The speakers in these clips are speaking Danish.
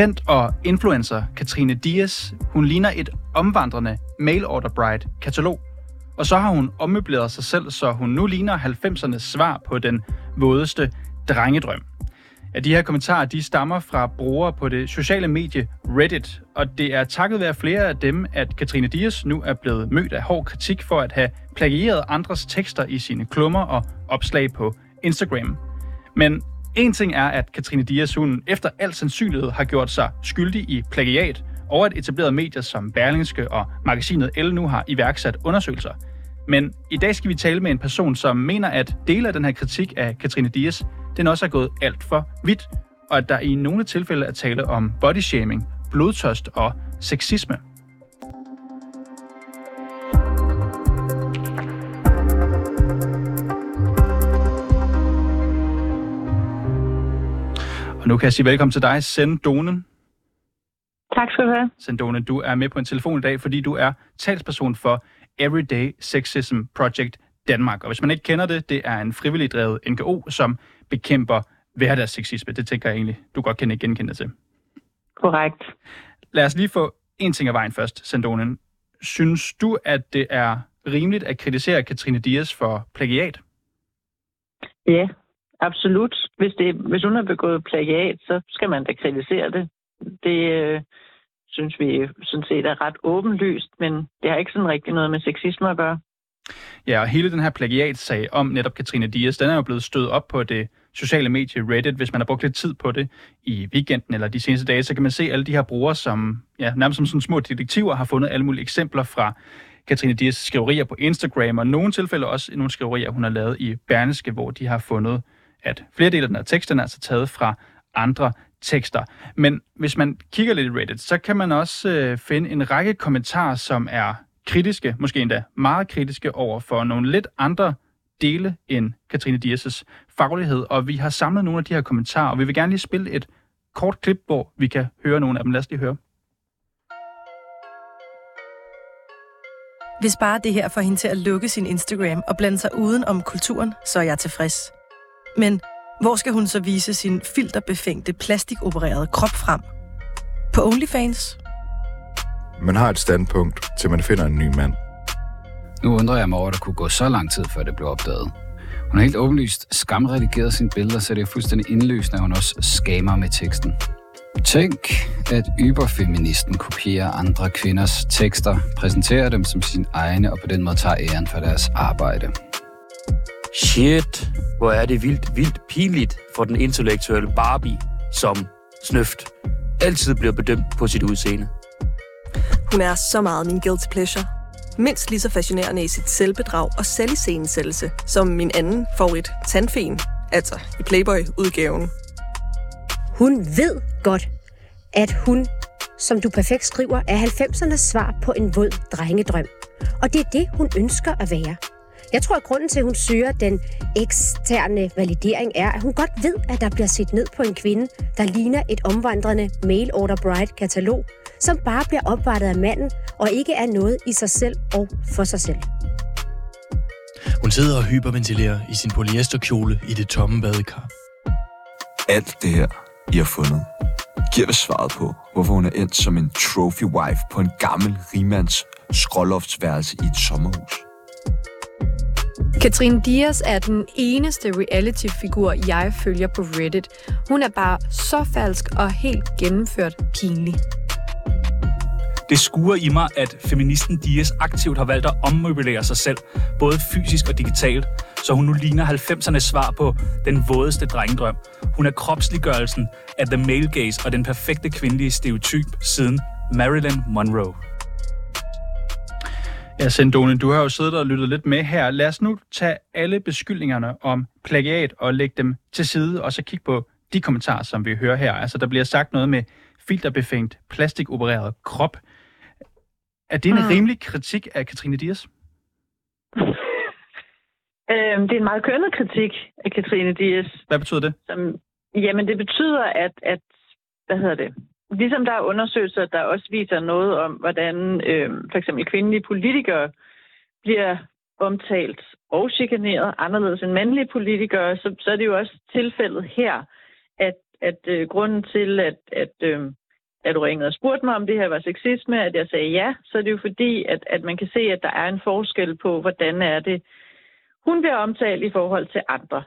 Skribent og influencer Katrine Dias, hun ligner et omvandrende mail order bride katalog. Og så har hun ommøbleret sig selv, så hun nu ligner 90'ernes svar på den vådeste drengedrøm. Ja, de her kommentarer de stammer fra brugere på det sociale medie Reddit, og det er takket være flere af dem, at Katrine Dias nu er blevet mødt af hård kritik for at have plagieret andres tekster i sine klummer og opslag på Instagram. Men en ting er, at Katrine Dias hun efter al sandsynlighed har gjort sig skyldig i plagiat, og at etablerede medier som Berlingske og magasinet Elle nu har iværksat undersøgelser. Men i dag skal vi tale med en person, som mener, at dele af den her kritik af Katrine Dias, den også er gået alt for vidt, og at der i nogle tilfælde er tale om bodyshaming, blodtørst og sexisme. Nu kan jeg sige velkommen til dig, Sendonen. Tak skal du have. Sendonen, du er med på en telefon i dag, fordi du er talsperson for Everyday Sexism Project Danmark. Og hvis man ikke kender det, det er en frivillig drevet NGO, som bekæmper hverdagssexisme. Det tænker jeg egentlig, du godt kan genkende til. Korrekt. Lad os lige få en ting af vejen først, Sendonen. Synes du, at det er rimeligt at kritisere Katrine Dias for plagiat? Ja, absolut. Hvis, det, hvis hun har begået plagiat, så skal man da kritisere det. Det øh, synes vi sådan set er ret åbenlyst, men det har ikke sådan rigtig noget med sexisme at gøre. Ja, og hele den her plagiatsag om netop Katrine Dias, den er jo blevet stødt op på det sociale medie Reddit. Hvis man har brugt lidt tid på det i weekenden eller de seneste dage, så kan man se alle de her brugere, som ja, nærmest som sådan små detektiver har fundet alle mulige eksempler fra Katrine Dias skriverier på Instagram, og nogle tilfælde også nogle skriverier, hun har lavet i Berneske, hvor de har fundet, at flere dele af den her tekst, er altså taget fra andre tekster. Men hvis man kigger lidt i Reddit, så kan man også øh, finde en række kommentarer, som er kritiske, måske endda meget kritiske over for nogle lidt andre dele end Katrine Dias' faglighed, og vi har samlet nogle af de her kommentarer, og vi vil gerne lige spille et kort klip, hvor vi kan høre nogle af dem. Lad os lige høre. Hvis bare det her får hende til at lukke sin Instagram og blande sig uden om kulturen, så er jeg tilfreds. Men hvor skal hun så vise sin filterbefængte plastikopererede krop frem? På OnlyFans? Man har et standpunkt, til man finder en ny mand. Nu undrer jeg mig over, at der kunne gå så lang tid, før det blev opdaget. Hun har helt åbenlyst skamredigeret sine billeder, så det er fuldstændig indløsende, at hun også skamer med teksten. Tænk, at yberfeministen kopierer andre kvinders tekster, præsenterer dem som sine egne og på den måde tager æren for deres arbejde. Shit, hvor er det vildt, vildt pinligt for den intellektuelle Barbie, som snøft altid bliver bedømt på sit udseende. Hun er så meget min guilty pleasure. Mindst lige så fascinerende i sit selvbedrag og selviscenesættelse som min anden favorit, Tandfen, altså i Playboy-udgaven. Hun ved godt, at hun, som du perfekt skriver, er 90'ernes svar på en våd drengedrøm. Og det er det, hun ønsker at være. Jeg tror, at grunden til, at hun søger den eksterne validering, er, at hun godt ved, at der bliver set ned på en kvinde, der ligner et omvandrende mail order bride katalog, som bare bliver opvartet af manden og ikke er noget i sig selv og for sig selv. Hun sidder og hyperventilerer i sin polyesterkjole i det tomme badekar. Alt det her, I har fundet, giver vel svaret på, hvorfor hun er endt som en trophy wife på en gammel rimands skråloftsværelse i et sommerhus. Katrine Dias er den eneste reality-figur, jeg følger på Reddit. Hun er bare så falsk og helt gennemført pinlig. Det skuer i mig, at feministen Dias aktivt har valgt at ommøblere sig selv, både fysisk og digitalt, så hun nu ligner 90'ernes svar på den vådeste drengedrøm. Hun er kropsliggørelsen af the male gaze og den perfekte kvindelige stereotyp siden Marilyn Monroe. Ja, Sendone, du har jo siddet og lyttet lidt med her. Lad os nu tage alle beskyldningerne om plagiat og lægge dem til side, og så kigge på de kommentarer, som vi hører her. Altså, der bliver sagt noget med filterbefængt, plastikopereret krop. Er det en mm. rimelig kritik af Katrine Dias? Øhm, det er en meget kønnet kritik af Katrine Dias. Hvad betyder det? Som, jamen, det betyder, at, at hvad hedder det? Ligesom der er undersøgelser, der også viser noget om, hvordan øh, for eksempel kvindelige politikere bliver omtalt og chikaneret anderledes end mandlige politikere, så, så er det jo også tilfældet her, at, at øh, grunden til, at, at, øh, at du ringede og spurgte mig, om det her var sexisme, at jeg sagde ja, så er det jo fordi, at, at man kan se, at der er en forskel på, hvordan er det, hun bliver omtalt i forhold til andre.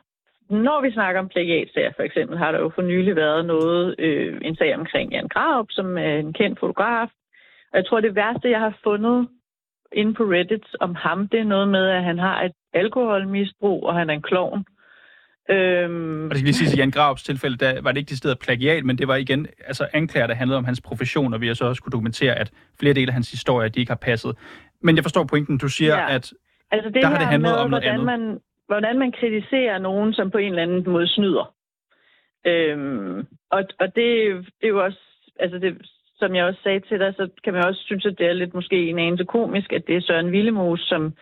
Når vi snakker om plagiatsager, for eksempel, har der jo for nylig været noget, øh, en sag omkring Jan Graup, som er en kendt fotograf. Og jeg tror, det værste, jeg har fundet inde på Reddit om ham, det er noget med, at han har et alkoholmisbrug, og han er en klovn. Øhm, Og det skal lige sige, at i Jan Graups tilfælde, der var det ikke det sted plagiat, men det var igen altså anklager, der handlede om hans profession, og vi har så også kunne dokumentere, at flere dele af hans historie, de ikke har passet. Men jeg forstår pointen, du siger, Ja. at Altså det Der har det handlet med, om noget hvordan, andet. man, hvordan man kritiserer nogen, som på en eller anden måde snyder. Øhm, og og det, det er jo også, altså det, som jeg også sagde til dig, så kan man også synes, at det er lidt måske en anelse komisk, at det er Søren Willemus, som,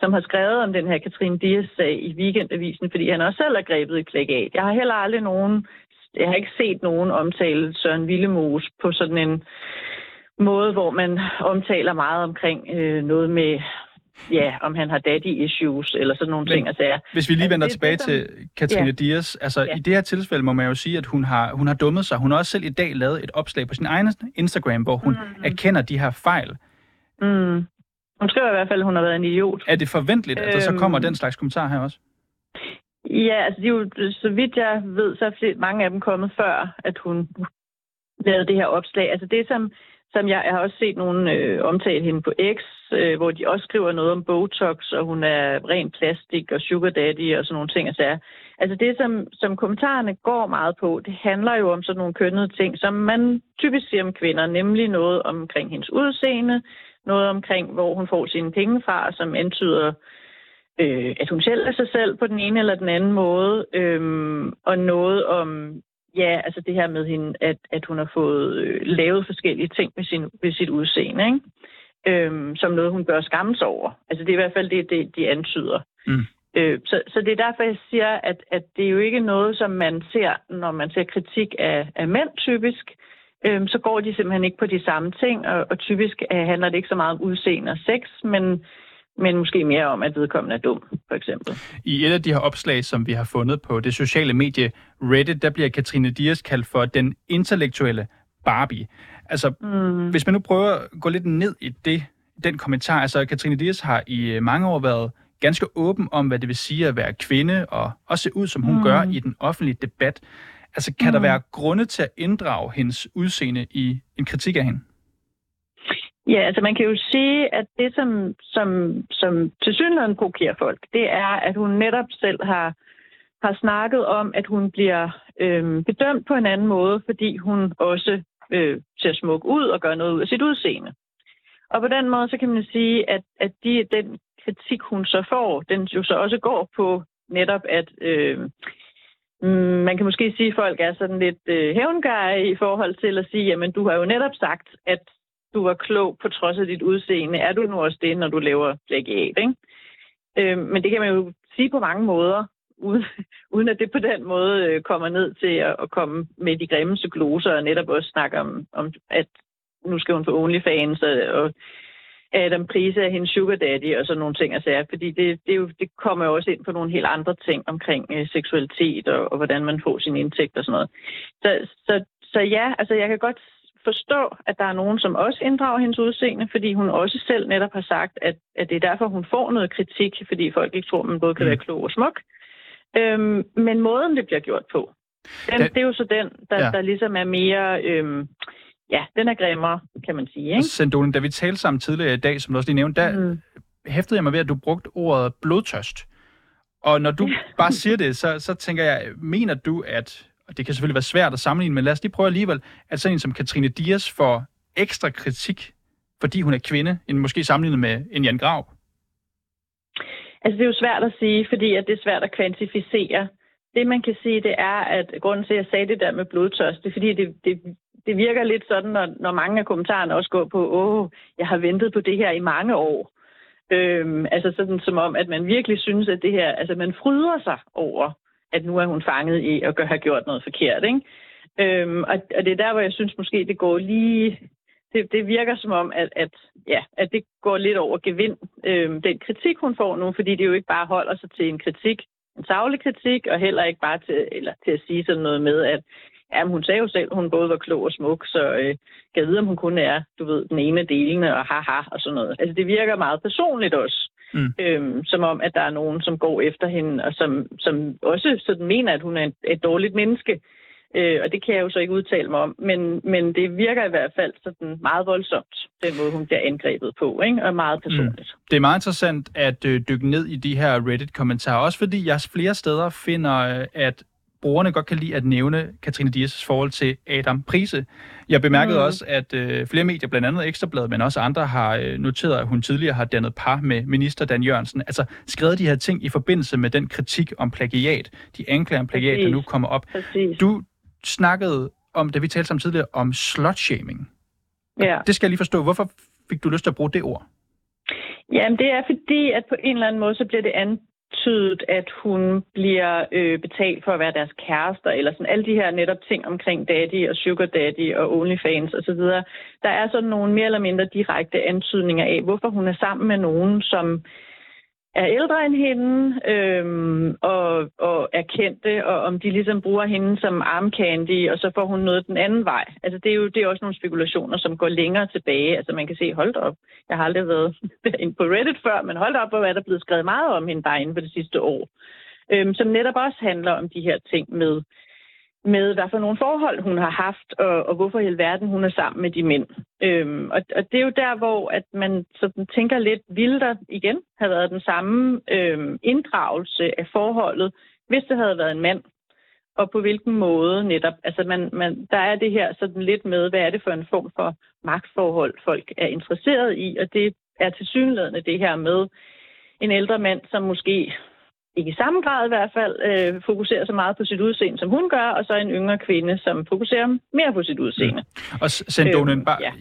som har skrevet om den her Katrine Dias-sag i Weekendavisen, fordi han også selv er grebet i plagiat. Jeg har heller aldrig nogen, jeg har ikke set nogen omtale Søren Willemus på sådan en måde, hvor man omtaler meget omkring øh, noget med, ja, om han har daddy issues eller sådan nogle Men ting og sager. hvis vi lige Altså, vender det tilbage det, som- til Katrine Ja. Dias, altså Ja. i det her tilfælde må man jo sige, at hun har, hun har dummet sig. Hun har også selv i dag lavet et opslag på sin egen Instagram, hvor hun Mm. erkender de her fejl. Mm. Hun skriver i hvert fald, at hun har været en idiot. Er det forventeligt, at der så Øhm. kommer den slags kommentar her også? Ja, altså de er jo, så vidt jeg ved, så er mange af dem kommet før, at hun lavede det her opslag. Altså det, som, som jeg, jeg har også set nogen øh, omtale hende på X, øh, hvor de også skriver noget om Botox, og hun er ren plastik og sugar daddy og sådan nogle ting. Altså, altså det, som, som kommentarerne går meget på, det handler jo om sådan nogle kønnede ting, som man typisk siger om kvinder, nemlig noget omkring hendes udseende, noget omkring, hvor hun får sine penge fra, som antyder, øh, at hun selv er sig selv på den ene eller den anden måde, øh, og noget om, ja, altså det her med hende, at, at hun har fået øh, lavet forskellige ting med, sin, med sit udseende, ikke? Øhm, som noget, hun bør skammes over. Altså det er i hvert fald det, det de antyder. Mm. Øh, så, så det er derfor, jeg siger, at, at det er jo ikke noget, som man ser, når man ser kritik af, af mænd typisk. Øhm, så går de simpelthen ikke på de samme ting, og, og typisk øh, handler det ikke så meget om udseende og sex, men, men måske mere om, at vedkommende er dum, for eksempel. I et af de her opslag, som vi har fundet på det sociale medie Reddit, der bliver Katrine Dias kaldt for den intellektuelle Barbie. Altså, Mm. hvis man nu prøver at gå lidt ned i det, den kommentar, altså Katrine Dias har i øh, mange år været ganske åben om, hvad det vil sige at være kvinde, og også se ud, som hun Mm. gør i den offentlige debat. Altså, kan mm. der være grunde til at inddrage hendes udseende i en kritik af hende? Ja, altså man kan jo sige, at det, som, som, som til synligheden provokerer folk, det er, at hun netop selv har, har snakket om, at hun bliver øh, bedømt på en anden måde, fordi hun også øh, ser smuk ud og gør noget ud af sit udseende. Og på den måde, så kan man sige, at, at de, den kritik, hun så får, den jo så også går på netop, at øh, man kan måske sige, at folk er sådan lidt øh, hævngeje i forhold til at sige, jamen du har jo netop sagt, at du var klog på trods af dit udseende. Er du nu også det, når du laver plagiat, ikke? Øh, men det kan man jo sige på mange måder, uden, uden at det på den måde øh, kommer ned til at, at komme med de grimmeste gloser og netop også snakke om, om at nu skal hun få OnlyFans og, og Adam Prise er hendes sugar daddy og sådan nogle ting at sige, fordi det, det, er jo, det kommer jo også ind på nogle helt andre ting omkring øh, seksualitet og, og hvordan man får sin indtægt og sådan noget. Så, så, så ja, altså jeg kan godt forstå, at der er nogen, som også inddrager hendes udseende, fordi hun også selv netop har sagt, at, at det er derfor, hun får noget kritik, fordi folk ikke tror, at man både kan Mm. være klog og smuk. Øhm, men måden, det bliver gjort på, den, Den- det er jo så den, der, Ja. ja. der ligesom er mere... Øhm, ja, den er grimmere, kan man sige. Ikke? Sendolin, da vi talte sammen tidligere i dag, som du også lige nævnte, der Mm. hæftede jeg mig ved, at du brugte ordet blodtørst. Og når du bare siger det, så, så tænker jeg, mener du, at, og det kan selvfølgelig være svært at sammenligne, men lad os lige prøve alligevel, at sådan en som Katrine Dias får ekstra kritik, fordi hun er kvinde, end måske sammenlignet med en Jan Grav? Altså, det er jo svært at sige, fordi at det er svært at kvantificere. Det, man kan sige, det er, at grunden til, at jeg sagde det der med blodtørst, det er, fordi det, det, det virker lidt sådan, når, når mange af kommentarerne også går på, åh, jeg har ventet på det her i mange år. Øhm, altså sådan som om, at man virkelig synes, at det her, altså man fryder sig over, at nu er hun fanget i at gøre, have gjort noget forkert, ikke? Øhm, og, og det er der, hvor jeg synes måske, det går lige... Det, det virker som om, at, at, ja, at det går lidt over gevind, øhm, den kritik, hun får nu, fordi det jo ikke bare holder sig til en kritik, en savlig kritik, og heller ikke bare til, eller til at sige sådan noget med, at Jamen, hun sagde jo selv, at hun både var klog og smuk, så øh, kan jeg vide, om hun kun er, du ved, den ene af delene og haha og sådan noget. Altså, det virker meget personligt også. Mm. Øhm, som om, at der er nogen, som går efter hende, og som, som også sådan mener, at hun er et, et dårligt menneske. Øh, og det kan jeg jo så ikke udtale mig om, men, men det virker i hvert fald sådan meget voldsomt, den måde, hun bliver angrebet på, ikke? og meget personligt. Mm. Det er meget interessant at øh, dykke ned i de her Reddit-kommentarer, også fordi jeg flere steder finder, øh, at brugerne godt kan lide at nævne Katrine Dias' forhold til Adam Prise. Jeg bemærkede mm. også, at øh, flere medier, blandt andet Ekstrabladet, men også andre, har øh, noteret, at hun tidligere har dannet par med minister Dan Jørgensen. Altså skrevet de her ting i forbindelse med den kritik om plagiat, de anklager om plagiat, Præcis. der nu kommer op. Præcis. Du snakkede om, da vi talte sammen tidligere, om slutshaming. Ja. Det skal jeg lige forstå. Hvorfor fik du lyst til at bruge det ord? Jamen, det er fordi, at på en eller anden måde, så bliver det an, antydet, at hun bliver øh, betalt for at være deres kærester, eller sådan alle de her netop ting omkring daddy og sugar daddy og OnlyFans osv. Der er sådan nogle mere eller mindre direkte antydninger af, hvorfor hun er sammen med nogen, som er ældre end hende øhm, og, og er kendte, og om de ligesom bruger hende som armcandy, og så får hun noget den anden vej. Altså det er jo det er også nogle spekulationer, som går længere tilbage. Altså man kan se, hold op, jeg har aldrig været inde på Reddit før, men hold op, hvor er der blevet skrevet meget om hende bare inden for det sidste år. Øhm, som netop også handler om de her ting med med, hvad for nogle forhold hun har haft, og, og hvorfor i alverden hun er sammen med de mænd. Øhm, og, og det er jo der, hvor at man sådan tænker lidt, ville der igen have været den samme øhm, inddragelse af forholdet, hvis det havde været en mand? Og på hvilken måde netop? Altså man, man, der er det her sådan lidt med, hvad er det for en form for magtforhold, folk er interesseret i, og det er tilsyneladende det her med en ældre mand, som måske ikke i samme grad i hvert fald, øh, fokuserer så meget på sit udseende, som hun gør, og så en yngre kvinde, som fokuserer mere på sit udseende. Mm. Og Sendonen, øh, bare, ja.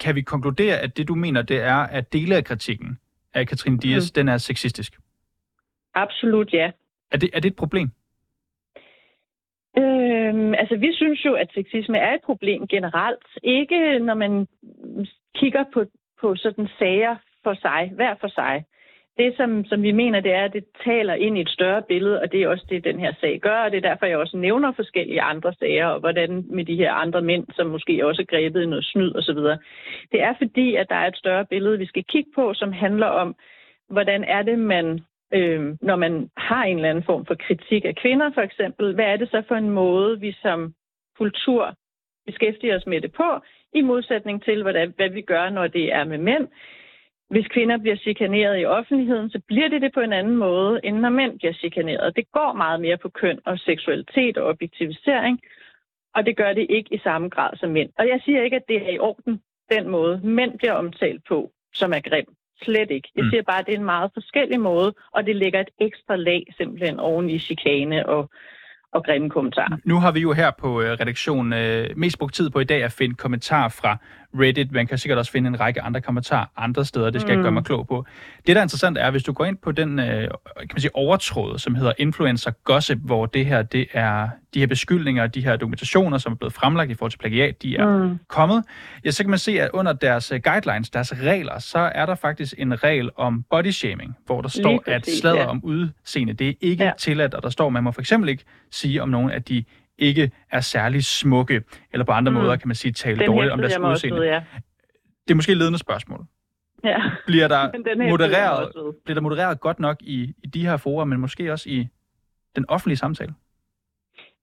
kan vi konkludere, at det du mener, det er, at dele af kritikken af Katrine Dias, mm. den er sexistisk? Absolut, ja. Er det, er det et problem? Øhm, altså, vi synes jo, at sexisme er et problem generelt. Ikke når man kigger på, på sådan sager for sig, hver for sig det, som, som vi mener, det er, at det taler ind i et større billede, og det er også det, den her sag gør, og det er derfor, jeg også nævner forskellige andre sager, og hvordan med de her andre mænd, som måske også er grebet i noget snyd osv. Det er fordi, at der er et større billede, vi skal kigge på, som handler om, hvordan er det, man, øh, når man har en eller anden form for kritik af kvinder for eksempel, hvad er det så for en måde, vi som kultur beskæftiger os med det på, i modsætning til, hvad, hvad vi gør, når det er med mænd. Hvis kvinder bliver chikaneret i offentligheden, så bliver det det på en anden måde, end når mænd bliver chikaneret. Det går meget mere på køn og seksualitet og objektivisering, og det gør det ikke i samme grad som mænd. Og jeg siger ikke, at det er i orden, den måde mænd bliver omtalt på, som er grim. Slet ikke. Jeg mm. siger bare, at det er en meget forskellig måde, og det lægger et ekstra lag simpelthen oven i chikane og, og grimme kommentarer. Nu har vi jo her på øh, redaktionen øh, mest brugt tid på i dag at finde kommentarer fra Reddit. Man kan sikkert også finde en række andre kommentarer andre steder. Det skal mm. jeg gøre mig klog på. Det, der er interessant, er, hvis du går ind på den øh, kan man sige, overtråd, som hedder Influencer Gossip, hvor det her, det er de her beskyldninger, de her dokumentationer, som er blevet fremlagt i forhold til plagiat, de er mm. kommet. Ja, så kan man se, at under deres uh, guidelines, deres regler, så er der faktisk en regel om body shaming, hvor der står, præcis, at slader ja. om udseende, det er ikke ja. tilladt, og der står, at man må for eksempel ikke sige om nogen, at de ikke er særlig smukke, eller på andre mm. måder kan man sige, tale dårligt om deres udseende. Ud, ja. Det er måske et ledende spørgsmål. Ja. Bliver der, modereret, bliver der modereret godt nok i, i de her forer, men måske også i den offentlige samtale?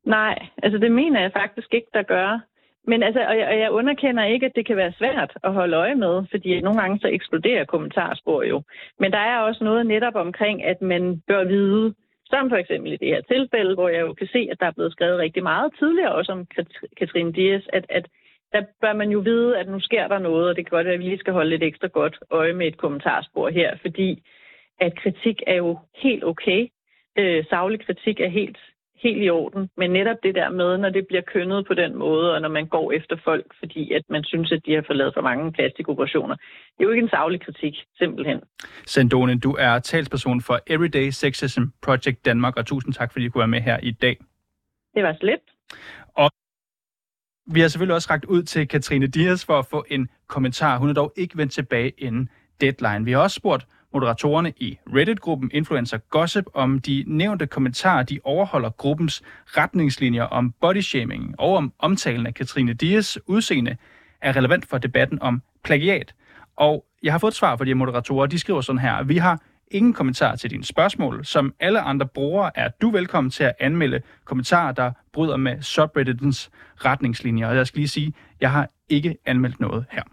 Nej, altså det mener jeg faktisk ikke, der gør. Men altså, og jeg, og jeg underkender ikke, at det kan være svært at holde øje med, fordi nogle gange så eksploderer kommentarspor jo. Men der er også noget netop omkring, at man bør vide, som for eksempel i det her tilfælde, hvor jeg jo kan se, at der er blevet skrevet rigtig meget tidligere også om Katrine Dias, at, at der bør man jo vide, at nu sker der noget, og det kan godt være, at vi lige skal holde lidt ekstra godt øje med et kommentarspor her, fordi at kritik er jo helt okay. Øh, savlig kritik er helt helt i orden. Men netop det der med, når det bliver kønnet på den måde, og når man går efter folk, fordi at man synes, at de har forladet for mange plastikoperationer, det er jo ikke en savlig kritik, simpelthen. Sandone, du er talsperson for Everyday Sexism Project Danmark, og tusind tak, fordi du kunne være med her i dag. Det var slet. Og vi har selvfølgelig også ragt ud til Katrine Dias for at få en kommentar. Hun er dog ikke vendt tilbage inden deadline. Vi har også spurgt moderatorerne i Reddit-gruppen Influencer Gossip, om de nævnte kommentarer, de overholder gruppens retningslinjer om bodyshaming og om omtalen af Katrine Dias udseende er relevant for debatten om plagiat. Og jeg har fået et svar fra de her moderatorer. De skriver sådan her. Vi har ingen kommentar til dine spørgsmål. Som alle andre brugere er du velkommen til at anmelde kommentarer, der bryder med subredditens retningslinjer. Og jeg skal lige sige, jeg har ikke anmeldt noget her.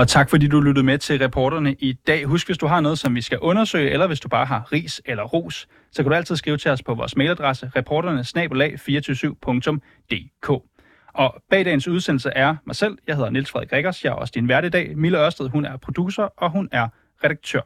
Og tak fordi du lyttede med til reporterne i dag. Husk, hvis du har noget, som vi skal undersøge, eller hvis du bare har ris eller ros, så kan du altid skrive til os på vores mailadresse reporterne 247dk Og bag dagens udsendelse er mig selv. Jeg hedder Niels Frederik Rikkers. Jeg er også din vært i dag. Mille Ørsted, hun er producer, og hun er redaktør.